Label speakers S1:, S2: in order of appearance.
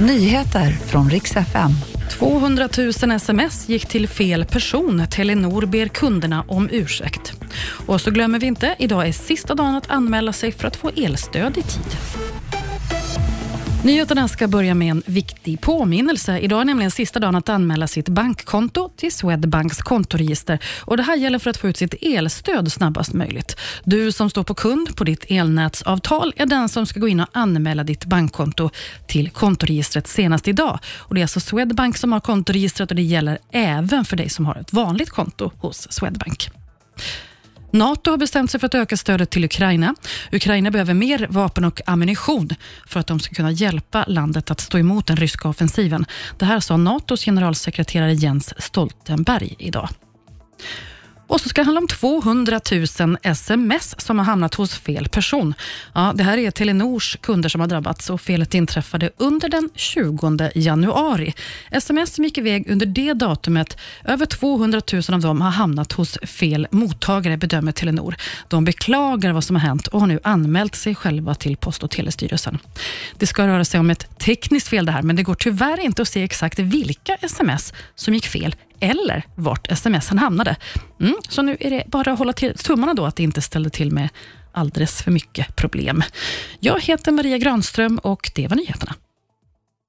S1: Nyheter från riks FM.
S2: 200 000 sms gick till fel person. Telenor ber kunderna om ursäkt. Och så glömmer vi inte, idag är sista dagen att anmäla sig för att få elstöd i tid. Nyheterna ska börja med en viktig påminnelse. Idag är nämligen sista dagen att anmäla sitt bankkonto till Swedbanks kontoregister. Och det här gäller för att få ut sitt elstöd snabbast möjligt. Du som står på kund på ditt elnätsavtal är den som ska gå in och anmäla ditt bankkonto till kontoregistret senast idag. Och Det är alltså Swedbank som har kontoregistret och det gäller även för dig som har ett vanligt konto hos Swedbank. NATO har bestämt sig för att öka stödet till Ukraina. Ukraina behöver mer vapen och ammunition för att de ska kunna hjälpa landet att stå emot den ryska offensiven. Det här sa NATOs generalsekreterare Jens Stoltenberg idag. Och så ska det handla om 200 000 sms som har hamnat hos fel person. Ja, det här är Telenors kunder som har drabbats och felet inträffade under den 20 januari. Sms som gick iväg under det datumet, över 200 000 av dem har hamnat hos fel mottagare, bedömer Telenor. De beklagar vad som har hänt och har nu anmält sig själva till Post och telestyrelsen. Det ska röra sig om ett tekniskt fel det här, men det går tyvärr inte att se exakt vilka sms som gick fel eller vart smsen hamnade. Mm, så nu är det bara att hålla till, tummarna då att det inte ställde till med alldeles för mycket problem. Jag heter Maria Granström och det var nyheterna.